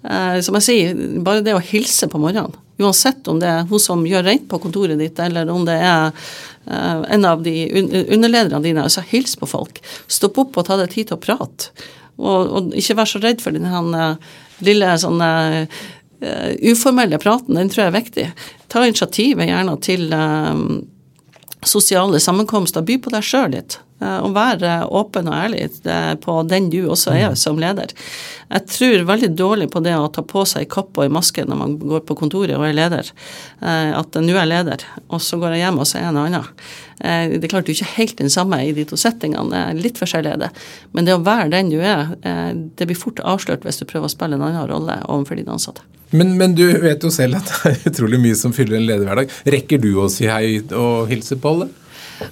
Eh, som jeg sier, bare det å hilse på morgenen. Uansett om det er hun som gjør rent på kontoret ditt, eller om det er eh, en av de un underlederne dine. Altså, hils på folk. Stopp opp og ta deg tid til å prate. Og, og ikke vær så redd for den eh, lille sånne eh, uformelle praten. Den tror jeg er viktig. Ta initiativet gjerne til eh, sosiale sammenkomster. By på deg sjøl litt. Eh, å være åpen og ærlig på den du også er som leder. Jeg tror veldig dårlig på det å ta på seg kapp og maske når man går på kontoret og er leder. Eh, at nå er jeg leder, og så går jeg hjem og så er jeg en annet. Eh, det er klart du er ikke helt den samme i de to settingene, litt forskjellig er det. Men det å være den du er, det blir fort avslørt hvis du prøver å spille en annen rolle overfor dine ansatte. Men, men, du vet jo selv at det er utrolig mye som fyller en lederhverdag. Rekker du å si hei og hilse på alle?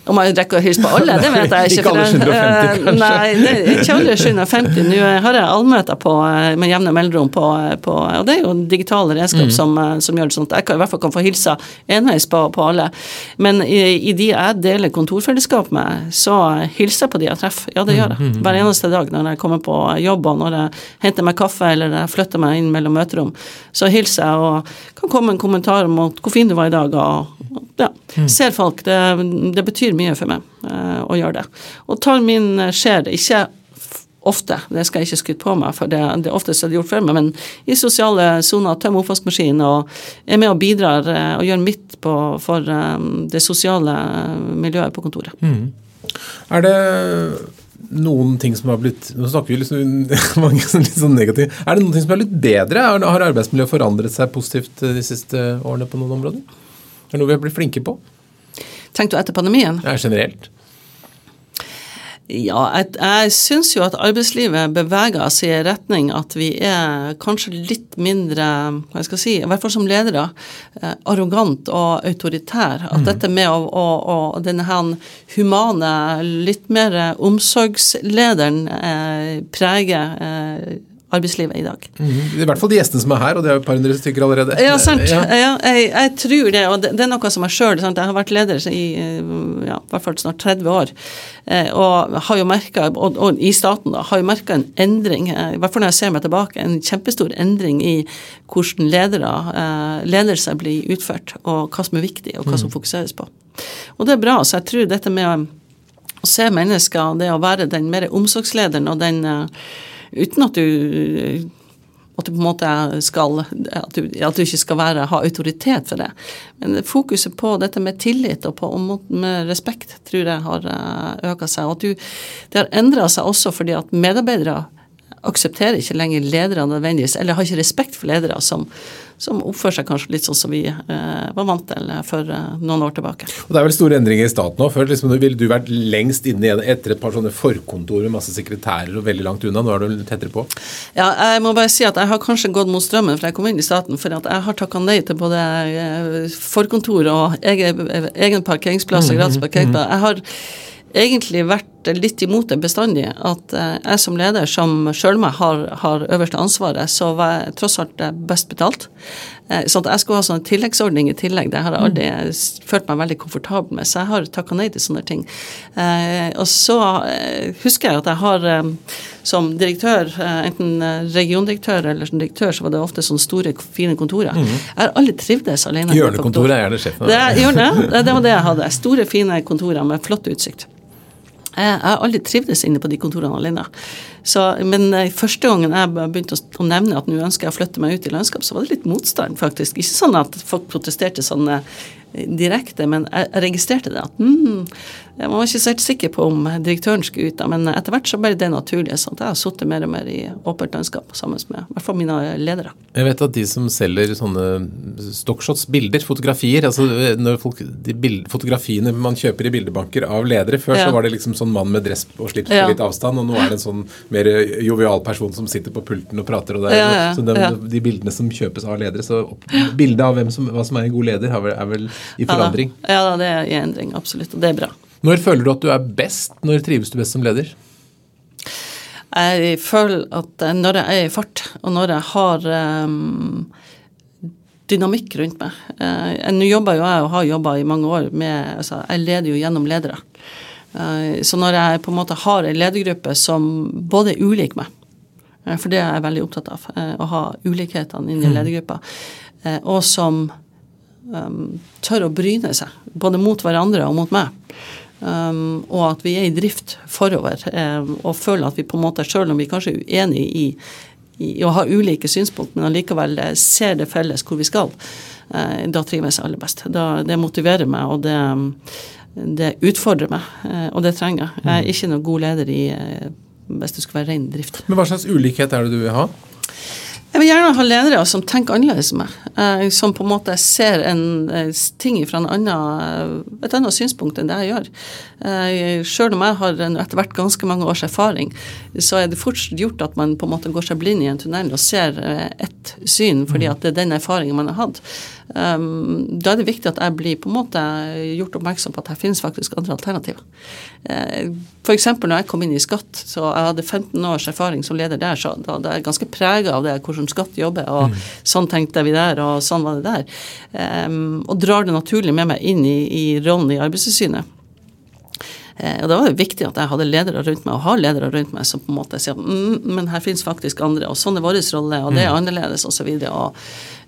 Om jeg rekker å hilse på alle, det vet jeg ikke. ikke alle 750, eh, kanskje? Nei, det ikke alle 750. Nå har jeg allmøter på, eh, med jevne mellomrom på, på, Og det er jo digitale redskap mm. som, eh, som, gjør det sånn at jeg kan, i hvert fall kan få hilse enveis på, på alle. Men i, i, de jeg deler kontorfellesskap med, så hilser jeg på de jeg treffer. Ja, det gjør jeg. Mm, mm, Hver eneste dag når jeg kommer på jobb og når jeg henter meg kaffe eller jeg flytter meg inn mellom møterom, så hilser jeg og kan komme en kommentar om hvor fin du var i dag. og ja, ser folk. Det, det betyr betyr mye for meg uh, å gjøre det. Og tar min skjer ikke ofte, det skal jeg ikke skryte på meg, for det, det oftest er det gjort før meg, men i sosiale soner, tømmer oppvaskmaskinen og er med og bidrar uh, og gjør mitt på, for um, det sosiale miljøet på kontoret. Mm. Er det noen ting som har blitt Nå snakker vi liksom mange litt sånn negativt. Er det noen ting som har blitt bedre? Har arbeidsmiljøet forandret seg positivt de siste årene på noen områder? Er det noe vi har blitt flinke på? Tenkte du etter pandemien? Ja, generelt. Ja, jeg, jeg syns jo at arbeidslivet beveger seg i retning at vi er kanskje litt mindre, hva jeg skal si, i hvert fall som ledere, eh, arrogant og autoritær. At mm. dette med å, å, å, denne her humane, litt mer omsorgslederen eh, preger eh, arbeidslivet i dag. Mm, I hvert fall de gjestene som er her, og det er jo et par hundre stykker allerede. Ja, sant. Ja. ja jeg, jeg, tror det, og det, det er noe som jeg sjøl Jeg har vært leder i ja, hvert fall snart 30 år, eh, og har jo merka, og, og, i staten da, har jo merka en endring, eh, i hvert fall når jeg ser meg tilbake, en kjempestor endring i hvordan ledere, eh, ledelse blir utført, og hva som er viktig, og hva som mm. fokuseres på. Og det er bra, så jeg tror dette med å se mennesker, det å være den mer omsorgslederen og den uten at du at du på en måte skal at du, at du ikke skal være, ha autoritet for det. Men fokuset på dette med tillit og på, med respekt tror jeg har eh, øka seg. Og at du, det har endra seg også fordi at medarbeidere aksepterer ikke lenger ledere nødvendigvis, eller har ikke respekt for ledere som, som oppfører seg kanskje litt sånn som vi eh, var vant til eh, for eh, noen år tilbake. Og Det er vel store endringer i staten òg. Før liksom, ville du vært lengst inne etter et par sånne forkontor med masse sekretærer og veldig langt unna. Nå er du tettere på? Ja, jeg må bare si at jeg har kanskje gått mot strømmen fra jeg kom inn i staten, for at jeg har takka nei til både eh, forkontor og egen, egen parkeringsplass og gratis parkeringsplass. Jeg har egentlig vært litt imot det bestandig. At eh, jeg som leder, som sjøl meg har, har, øverste ansvaret, så var jeg tross alt best betalt. Så sånn at jeg skulle ha sånn tilleggsordning i tillegg, det har jeg aldri mm. følt meg veldig komfortabel med. Så jeg har takka nei til sånne ting. Eh, og så husker jeg at jeg har som direktør, enten regiondirektør eller som direktør, så var det ofte sånne store, fine kontorer. Mm. Jeg har aldri trivdes alene. Hjørnekontoret er gjerne sjefen. Det, hjørne, det var det jeg hadde. Store, fine kontorer med flott utsikt. Jeg har aldri trivdes inne på de kontorene alene. Så, men eh, første gangen jeg begynte å, nevne at nå ønsker jeg å flytte meg ut i landskap, så var det litt motstand, faktisk. Ikke sånn at folk protesterte sånn eh, direkte, men jeg registrerte det. at mm, jeg var ikke så helt sikker på om direktøren skulle ut, da, men etter hvert så ble det naturlig. sånn Jeg har sittet mer og mer i åpent landskap sammen med i hvert fall mine ledere. Jeg vet at de som selger sånne stockshots, bilder, fotografier altså når folk, de bild, Fotografiene man kjøper i bildebanker av ledere Før ja. så var det liksom sånn mann med dress og slips på ja. litt avstand, og nå er det en sånn mer jovial person som sitter på pulten og prater. og det, ja, så de, de, bildene som kjøpes av ledere, så bildet av som, hva som er en god leder, er vel i forandring? Ja, da, det er i endring, absolutt. Og det er bra. Når føler du at du er best? Når trives du best som leder? Jeg føler at når jeg er i fart, og når jeg har um, dynamikk rundt meg uh, Nå jobber jo jeg og har jobba i mange år med altså, Jeg leder jo gjennom ledere. Uh, så når jeg på en måte har en ledergruppe som både er ulik meg, uh, for det er jeg veldig opptatt av, å ha ulikhetene inn i mm. ledergruppa, og som um, tør å bryne seg, både mot hverandre og mot meg, Um, og at vi er i drift forover um, og føler at vi på en måte, selv om vi kanskje er uenige i, i, å ha ulike synspunkt, men allikevel eh, ser det felles hvor vi skal, uh, da trives jeg aller best. Da, det motiverer meg, og det, det utfordrer meg, og det trenger jeg. Jeg er ikke noen god leder i hvis det skulle være ren drift. Men hva slags ulikhet er det du vil ha? Jeg vil gjerne ha ledere som tenker annerledes enn meg. Eh, som på en måte ser en eh, ting fra annen, eh, et annet synspunkt enn det jeg gjør. Sjøl om jeg har etter hvert ganske mange års erfaring, så er det fortsatt gjort at man på en måte går seg blind i en tunnel og ser ett syn, fordi at det er den erfaringen man har hatt. Um, da er det viktig at jeg blir på en måte gjort oppmerksom på at her finnes faktisk andre alternativer. Uh, F.eks. når jeg kom inn i Skatt, så jeg hadde 15 års erfaring som leder der, så da, da er jeg ganske prega av det, hvordan Skatt jobber, og mm. sånn tenkte vi der, og sånn var det der. Um, og drar det naturlig med meg inn i, i rollen i Arbeidstilsynet. Eh, og Da var det viktig at jeg hadde ledere rundt meg, og har ledere rundt meg som på en måte sier mm, men her finnes faktisk andre, og sånn er vår rolle, og det er mm. annerledes. Og, så og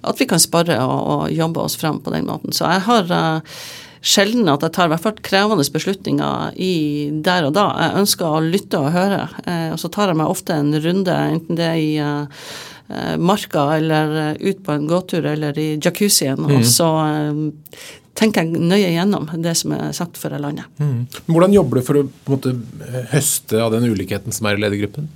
at vi kan spare og, og, jobbe oss fram på den måten. Så jeg har uh, sjelden at jeg tar i hvert fall krevende beslutninger i der og da. Jeg ønsker å lytte og høre, uh, og så tar jeg meg ofte en runde, enten det er i uh, marka eller ut på en gåtur eller i jacuzzien, mm. og så tenker jeg nøye gjennom det som er sagt før jeg lander. Mm. Hvordan jobber du for å måte, høste av den ulikheten som er i ledergruppen?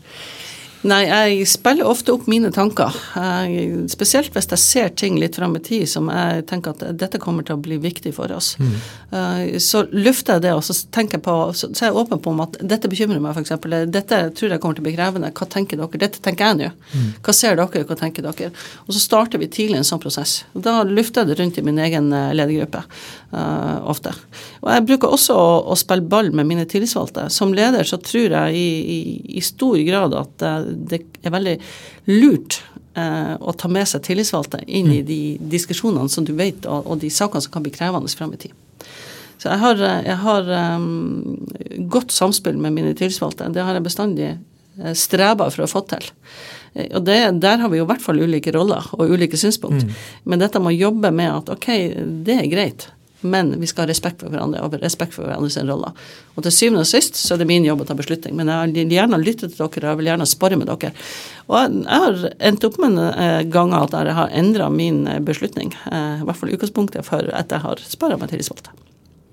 Nei, jeg spiller ofte opp mine tanker. Jeg, spesielt hvis jeg ser ting litt fram i tid som jeg tenker at dette kommer til å bli viktig for oss. Mm. Uh, så lufter jeg det, og så tenker jeg på, så, så er jeg åpen på om at dette bekymrer meg, f.eks. Dette tror jeg kommer til å bli krevende. Hva tenker dere? Dette tenker jeg nå. Mm. Hva ser dere? Hva tenker dere? Og så starter vi tidlig en sånn prosess. Da lufter jeg det rundt i min egen eh, ledergruppe uh, ofte. Og jeg bruker også å, å, spille ball med mine tillitsvalgte. Som leder så tror jeg i, i, i stor grad at uh, det er veldig lurt eh, å ta med seg tillitsvalgte inn i mm. de diskusjonene som du vet, og, og de sakene som kan bli krevende frem i tid. Så jeg har, eh, jeg har um, godt samspill med mine tillitsvalgte. Det har jeg bestandig eh, streba for å få til. Og det, Der har vi jo i hvert fall ulike roller og ulike synspunkt. Mm. Men dette med å jobbe med at ok, det er greit men vi skal ha respekt for hverandre og respekt for hverandres roller. Og til syvende og sist så er det min jobb å ta beslutning, men jeg vil gjerne lytte til dere og jeg vil gjerne spare med dere. Og jeg har endt opp med eh, ganger at jeg har endra min eh, beslutning, eh, i hvert fall utgangspunktet for at jeg har spara meg tillitsvalgte.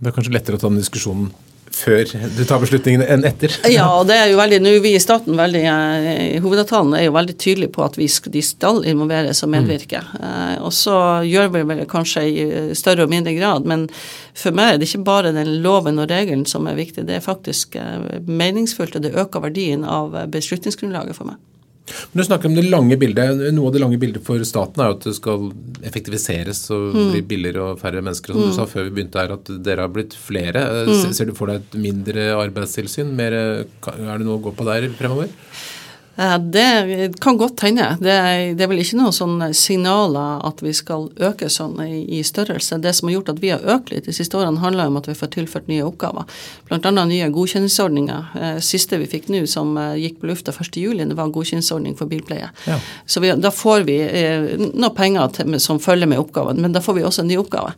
Det er kanskje lettere å ta den diskusjonen før du tar beslutningene enn etter? ja, og det er jo veldig, nå vi i staten veldig, eh, Hovedavtalen er jo veldig tydelig på at vi skal, de skal involveres og medvirke. Mm. Eh, og så gjør vi vel kanskje i større og mindre grad, men for meg er det ikke bare den loven og regelen som er viktig, det er faktisk eh, meningsfullt, og det øker verdien av beslutningsgrunnlaget for meg. Men Du snakker om det lange bildet. Noe av det lange bildet for staten er jo at det skal effektiviseres og mm. bli billigere og færre mennesker. Som mm. du sa før vi begynte her, at dere har blitt flere. Mm. Ser du for deg et mindre arbeidstilsyn? Mer, er det noe å gå på der fremover? Det kan godt hende. Det, det, er vel ikke noen sånn signaler at vi skal øke sånn i, i, størrelse. Det som har gjort at vi har økt litt de siste årene, handler om at vi får tilført nye oppgaver. Bl.a. nye godkjenningsordninger. Eh, siste vi fikk nå, som eh, gikk på lufta 1.7, det var godkjenningsordning for bilpleie. Ja. Så vi, da får vi eh, noe penger til, som følger med oppgaven, men da får vi også en ny oppgave.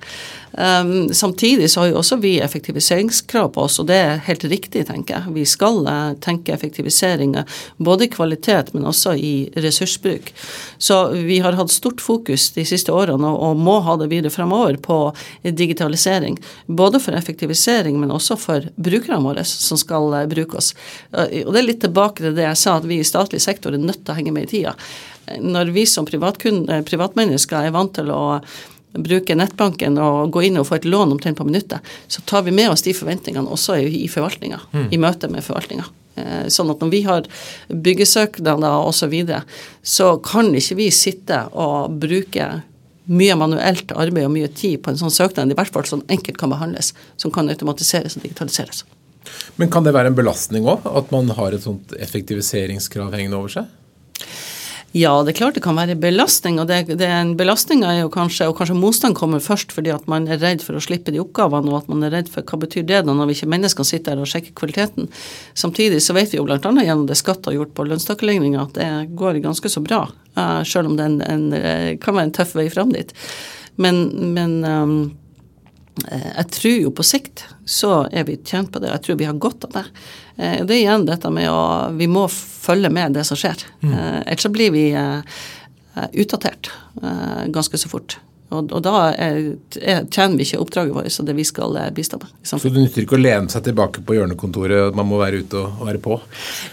Um, samtidig så har jo også vi effektiviseringskrav på oss, og det er helt riktig, tenker jeg. Vi skal uh, tenke effektivisering både i kvalitet, men også i ressursbruk. Så vi har hatt stort fokus de siste årene, og, må ha det videre fremover, på digitalisering. Både for effektivisering, men også for brukerne våre som skal uh, bruke oss. Uh, og det er litt tilbake til det jeg sa, at vi i statlig sektor er nødt til å henge med i tida. Når vi som privatmennesker er vant til å bruke nettbanken og gå inn og få et lån omtrent på minuttet, så tar vi med oss de forventningene også i forvaltninga, mm. i møte med forvaltninga. Eh, sånn at når vi har byggesøknader osv., så, så kan ikke vi sitte og bruke mye manuelt arbeid og mye tid på en sånn søknad, i hvert fall sånn enkelt kan behandles, som kan automatiseres og digitaliseres. Men kan det være en belastning òg, at man har et sånt effektiviseringskrav hengende over seg? Ja, det er klart det kan være belastning. og det, det en belastning er jo kanskje, og kanskje motstand kommer først fordi at man er redd for å slippe de oppgavene, og at man er redd for hva betyr det da når ikke menneskene sitter der og sjekker kvaliteten. Samtidig så vet vi jo bl.a. gjennom det Skatt har gjort på lønnstakerligninga, at det går ganske så bra, uh, selv om det en, en, eh, kan være en tøff vei fram dit. Men, men um, jeg tror jo på sikt så er vi tjent på det, og jeg tror vi har godt av det. Eh, det er igjen dette med å Vi må følge med det som skjer. Mm. Eh, ellers så blir vi eh, utdatert ganske så fort. Og, og da er, er, tjener vi ikke oppdraget vårt og det vi skal eh, bistå med. Så det nytter ikke å lene seg tilbake på hjørnekontoret, man må være ute og, være på?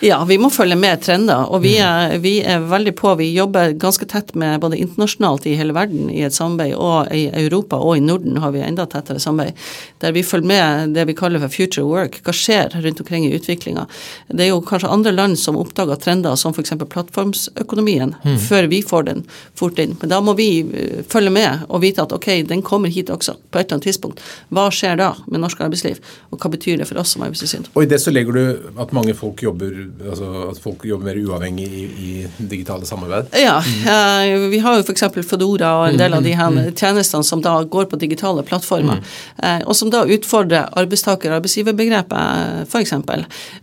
Ja, vi må følge med trender. Og vi er, vi er, veldig på. Vi jobber ganske tett med både internasjonalt i hele verden i et samarbeid, og i Europa og i Norden har vi enda tettere samarbeid. Der vi følger med det vi kaller for future work. Hva skjer rundt omkring i utviklinga? Det er jo kanskje andre land som oppdager trender som f.eks. plattformsøkonomien, mm. før vi får den fort inn. Men da må vi eh, følge med og vite at ok, den kommer hit også på et eller annet tidspunkt. Hva skjer da med norsk arbeidsliv, og hva betyr det for oss som arbeidstilsyn? Og i det så legger du at mange folk jobber, altså at folk jobber mer uavhengig i, i digitale samarbeid? Ja, mm. vi har jo f.eks. Fodora og en del av de her mm. tjenestene som da går på digitale plattformer, mm. og som da utfordrer arbeidstaker- og arbeidsgiverbegrepet, f.eks.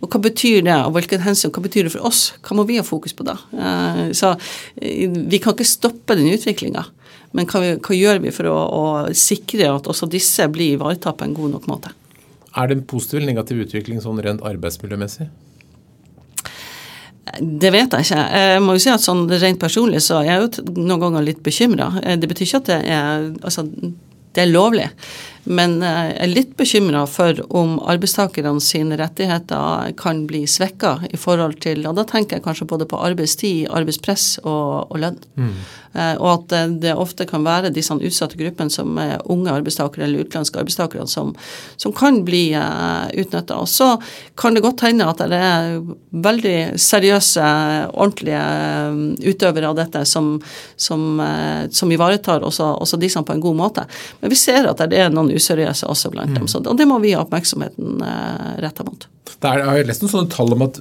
Og hva betyr det, og hvilken hensyn, hva betyr det for oss? Hva må vi ha fokus på da? Så vi kan ikke stoppe den utviklinga. Men hva, hva, gjør vi for å, å, sikre at også disse blir ivaretatt på en god nok måte? Er det en positiv eller negativ utvikling sånn rent arbeidsmiljømessig? Det vet jeg ikke. Jeg må jo si at sånn Rent personlig så er jeg jo noen ganger litt bekymra. Det betyr ikke at det er, altså, det er lovlig. Men jeg er litt bekymra for om arbeidstakerne sine rettigheter kan bli svekka i forhold til Og da tenker jeg kanskje både på arbeidstid, arbeidspress og, og lønn. Mm. Eh, og at det ofte kan være disse utsatte gruppene som er unge arbeidstakere eller utenlandske arbeidstakere som, som kan bli uh, eh, utnytta. Og så kan det godt hende at det er veldig seriøse, ordentlige eh, utøvere av dette som, som, som ivaretar også, også disse på en god måte. Men vi ser at det er noen useriøse også blant dem. Mm. Så, og det må vi ha oppmerksomheten eh, retta mot. Er, jeg har lest noen sånne tall om at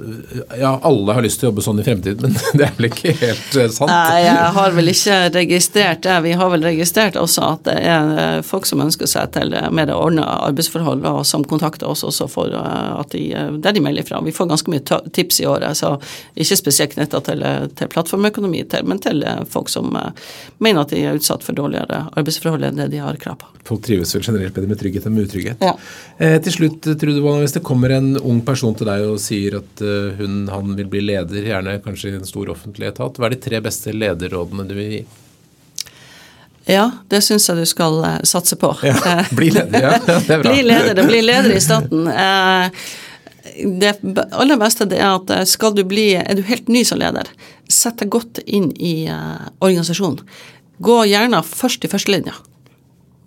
ja, alle har lyst til å jobbe sånn i fremtiden, men det er vel ikke helt uh, sant? Nei, jeg har vel ikke registrert det. Vi har vel registrert også at det er eh, folk som ønsker seg til mer ordna arbeidsforhold, og som kontakter oss også for at de, der de melder fra. Vi får ganske mye tips i året, så ikke spesielt knytta til, til, plattformøkonomi, til, men til folk som mener at de er utsatt for dårligere arbeidsforhold enn det de har krav på. Folk trives vel generelt bedre med trygghet enn med utrygghet. Ja. Eh, til slutt, Trude Wold, hvis det kommer en ung person til deg og sier at uh, hun, han vil bli leder, gjerne kanskje i en stor offentlig etat, hva er de tre beste lederrådene du vil gi? Ja, det syns jeg du skal uh, satse på. Ja, bli leder, ja. Det er bra. bli leder, bli leder i staten. Eh, det aller beste det er at skal du bli, er du helt ny som leder, sett deg godt inn i organisasjonen. Gå gjerne først i førstelinja.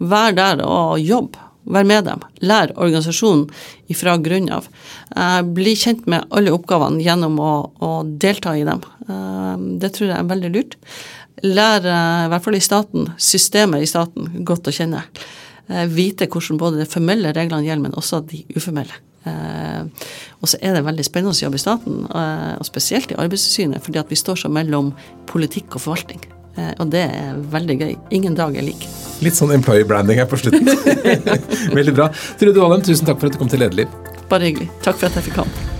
Vær der og jobb. Vær med dem. Lær organisasjonen ifra grunnen av. Eh, bli kjent med alle oppgavene gjennom å, å, delta i dem. Eh, det tror jeg er veldig lurt. Lær, eh, i hvert fall i staten, systemet i staten godt å kjenne. Vite hvordan både de formelle reglene gjelder, men også de uformelle. og så er det veldig spennende å jobbe i staten, og spesielt i Arbeidstilsynet, fordi at vi står så mellom politikk og forvaltning. Og det er veldig gøy. Ingen dag er lik. Litt sånn employee branding her på slutten. Veldig bra. Trude Valem, tusen takk for at du kom til Lederliv. Bare hyggelig. Takk for at jeg fikk komme.